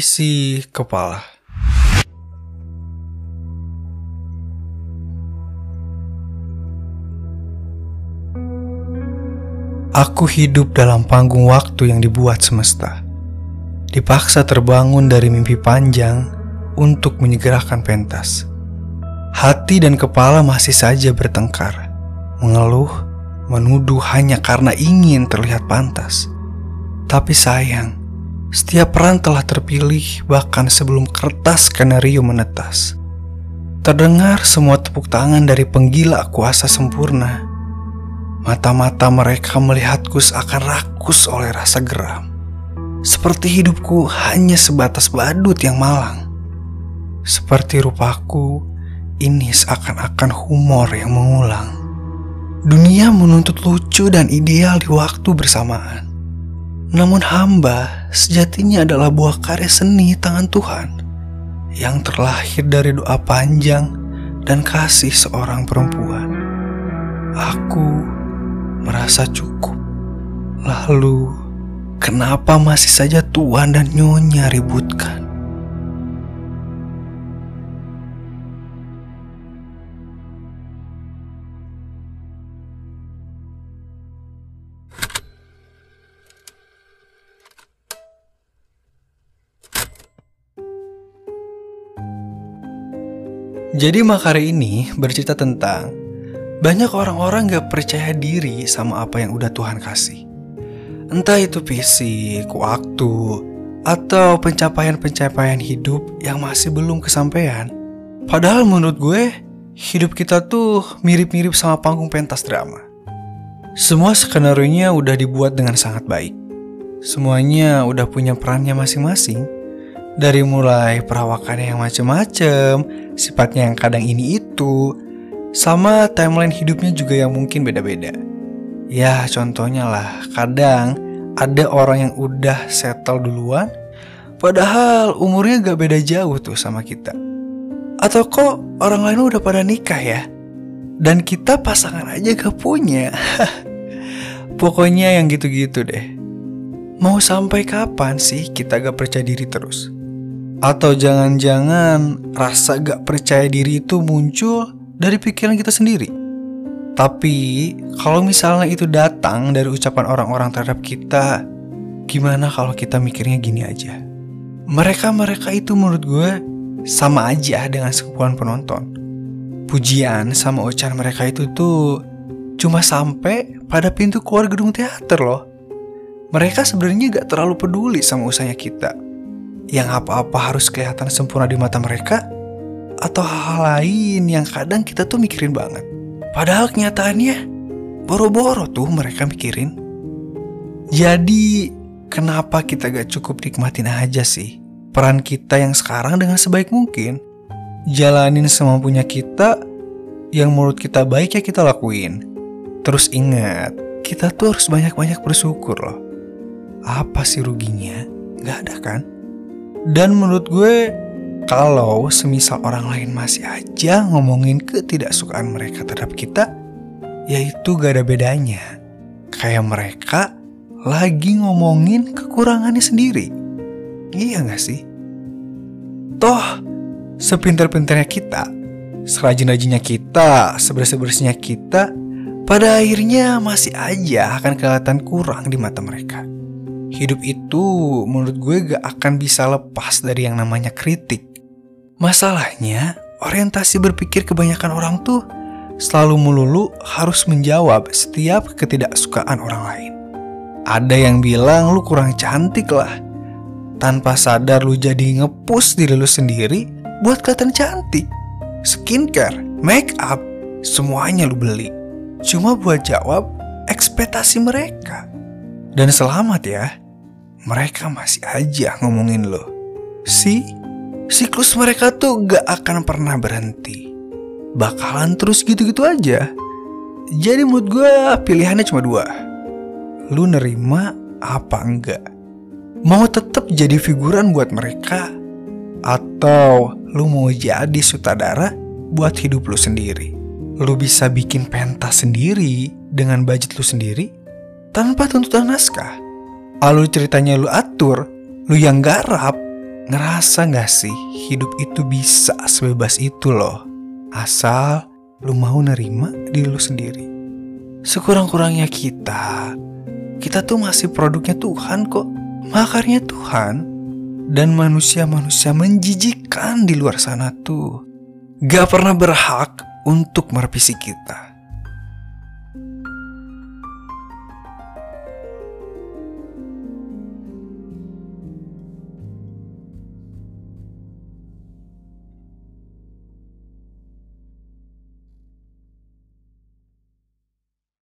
Isi kepala. Aku hidup dalam panggung waktu yang dibuat semesta. Dipaksa terbangun dari mimpi panjang untuk menyegerakan pentas. Hati dan kepala masih saja bertengkar, mengeluh, menuduh hanya karena ingin terlihat pantas. Tapi sayang, setiap peran telah terpilih bahkan sebelum kertas skenario menetas. Terdengar semua tepuk tangan dari penggila kuasa sempurna. Mata-mata mereka melihatku seakan rakus oleh rasa geram. Seperti hidupku hanya sebatas badut yang malang. Seperti rupaku, ini seakan-akan humor yang mengulang. Dunia menuntut lucu dan ideal di waktu bersamaan. Namun hamba sejatinya adalah buah karya seni tangan Tuhan yang terlahir dari doa panjang dan kasih seorang perempuan. Aku merasa cukup. Lalu, kenapa masih saja Tuhan dan Nyonya ributkan? Jadi Makari ini bercerita tentang banyak orang-orang gak percaya diri sama apa yang udah Tuhan kasih. Entah itu fisik, waktu, atau pencapaian-pencapaian hidup yang masih belum kesampaian. Padahal menurut gue, hidup kita tuh mirip-mirip sama panggung pentas drama. Semua skenario-nya udah dibuat dengan sangat baik. Semuanya udah punya perannya masing-masing dari mulai perawakannya yang macem-macem, sifatnya yang kadang ini itu, sama timeline hidupnya juga yang mungkin beda-beda. Ya contohnya lah, kadang ada orang yang udah settle duluan, padahal umurnya gak beda jauh tuh sama kita. Atau kok orang lain udah pada nikah ya? Dan kita pasangan aja gak punya. Pokoknya yang gitu-gitu deh. Mau sampai kapan sih kita gak percaya diri terus? Atau jangan-jangan rasa gak percaya diri itu muncul dari pikiran kita sendiri. Tapi kalau misalnya itu datang dari ucapan orang-orang terhadap kita, gimana kalau kita mikirnya gini aja? Mereka-mereka itu menurut gue sama aja dengan sekumpulan penonton. Pujian sama ucapan mereka itu tuh cuma sampai pada pintu keluar gedung teater loh. Mereka sebenarnya gak terlalu peduli sama usahanya kita yang apa-apa harus kelihatan sempurna di mata mereka atau hal-hal lain yang kadang kita tuh mikirin banget. Padahal kenyataannya boro-boro tuh mereka mikirin. Jadi kenapa kita gak cukup nikmatin aja sih peran kita yang sekarang dengan sebaik mungkin? Jalanin semampunya kita yang menurut kita baik ya kita lakuin. Terus ingat, kita tuh harus banyak-banyak bersyukur loh. Apa sih ruginya? Gak ada kan? Dan menurut gue kalau semisal orang lain masih aja ngomongin ketidaksukaan mereka terhadap kita, yaitu gak ada bedanya. Kayak mereka lagi ngomongin kekurangannya sendiri. Iya gak sih? Toh, sepintar-pintarnya kita, serajin-rajinnya kita, sebersih-bersihnya kita, pada akhirnya masih aja akan kelihatan kurang di mata mereka. Hidup itu menurut gue gak akan bisa lepas dari yang namanya kritik. Masalahnya, orientasi berpikir kebanyakan orang tuh selalu melulu harus menjawab setiap ketidaksukaan orang lain. Ada yang bilang lu kurang cantik lah. Tanpa sadar lu jadi ngepus diri lu sendiri buat kelihatan cantik. Skincare, make up, semuanya lu beli. Cuma buat jawab ekspektasi mereka. Dan selamat ya, mereka masih aja ngomongin lo. Si, siklus mereka tuh gak akan pernah berhenti. Bakalan terus gitu-gitu aja. Jadi menurut gue pilihannya cuma dua. Lu nerima apa enggak? Mau tetap jadi figuran buat mereka? Atau lu mau jadi sutradara buat hidup lu sendiri? Lu bisa bikin pentas sendiri dengan budget lu sendiri? tanpa tuntutan naskah. Lalu ceritanya lu atur, lu yang garap, Ngerasa gak sih hidup itu bisa sebebas itu loh? Asal lu mau nerima diri lu sendiri. Sekurang-kurangnya kita Kita tuh masih produknya Tuhan kok. Makarnya Tuhan. Dan manusia-manusia menjijikan di luar sana tuh. Gak pernah berhak untuk merevisi kita